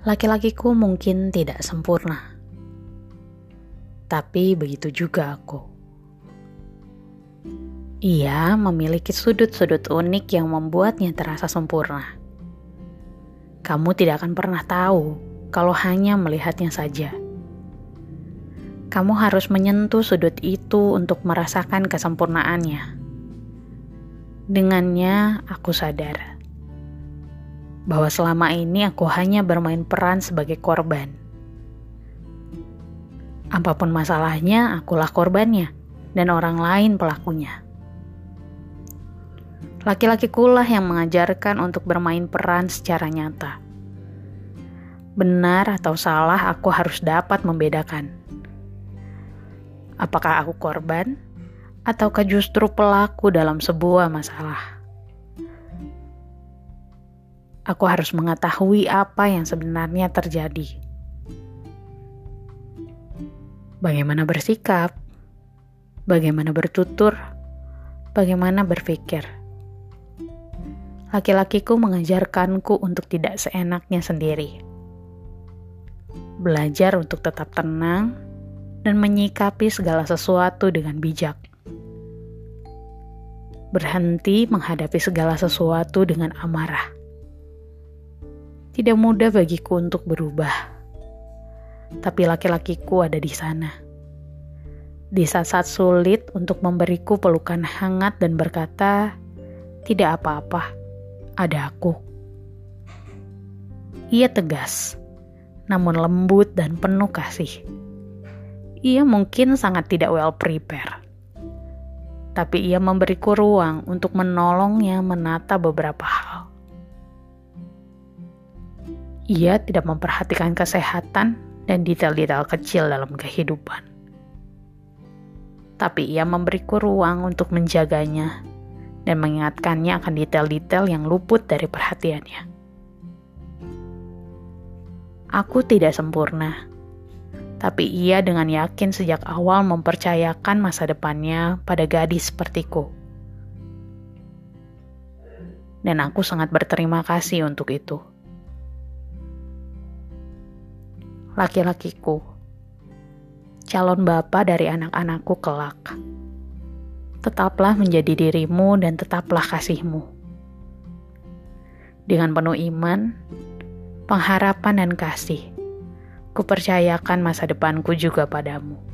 Laki-lakiku mungkin tidak sempurna, tapi begitu juga aku. Ia memiliki sudut-sudut unik yang membuatnya terasa sempurna. Kamu tidak akan pernah tahu kalau hanya melihatnya saja. Kamu harus menyentuh sudut itu untuk merasakan kesempurnaannya. Dengannya, aku sadar bahwa selama ini aku hanya bermain peran sebagai korban. Apa pun masalahnya, akulah korbannya dan orang lain pelakunya. Laki-laki kulah yang mengajarkan untuk bermain peran secara nyata. Benar atau salah, aku harus dapat membedakan. Apakah aku korban, ataukah justru pelaku dalam sebuah masalah? Aku harus mengetahui apa yang sebenarnya terjadi. Bagaimana bersikap, bagaimana bertutur, bagaimana berpikir. Laki-lakiku mengajarkanku untuk tidak seenaknya sendiri. Belajar untuk tetap tenang dan menyikapi segala sesuatu dengan bijak. Berhenti menghadapi segala sesuatu dengan amarah tidak mudah bagiku untuk berubah. Tapi laki-lakiku ada di sana. Di saat-saat sulit untuk memberiku pelukan hangat dan berkata, "Tidak apa-apa, ada aku." Ia tegas, namun lembut dan penuh kasih. Ia mungkin sangat tidak well prepare. Tapi ia memberiku ruang untuk menolongnya menata beberapa hal. Ia tidak memperhatikan kesehatan dan detail-detail kecil dalam kehidupan. Tapi ia memberiku ruang untuk menjaganya dan mengingatkannya akan detail-detail yang luput dari perhatiannya. Aku tidak sempurna, tapi ia dengan yakin sejak awal mempercayakan masa depannya pada gadis sepertiku. Dan aku sangat berterima kasih untuk itu. Laki-lakiku, calon bapak dari anak-anakku kelak. Tetaplah menjadi dirimu dan tetaplah kasihmu. Dengan penuh iman, pengharapan dan kasih, kupercayakan masa depanku juga padamu.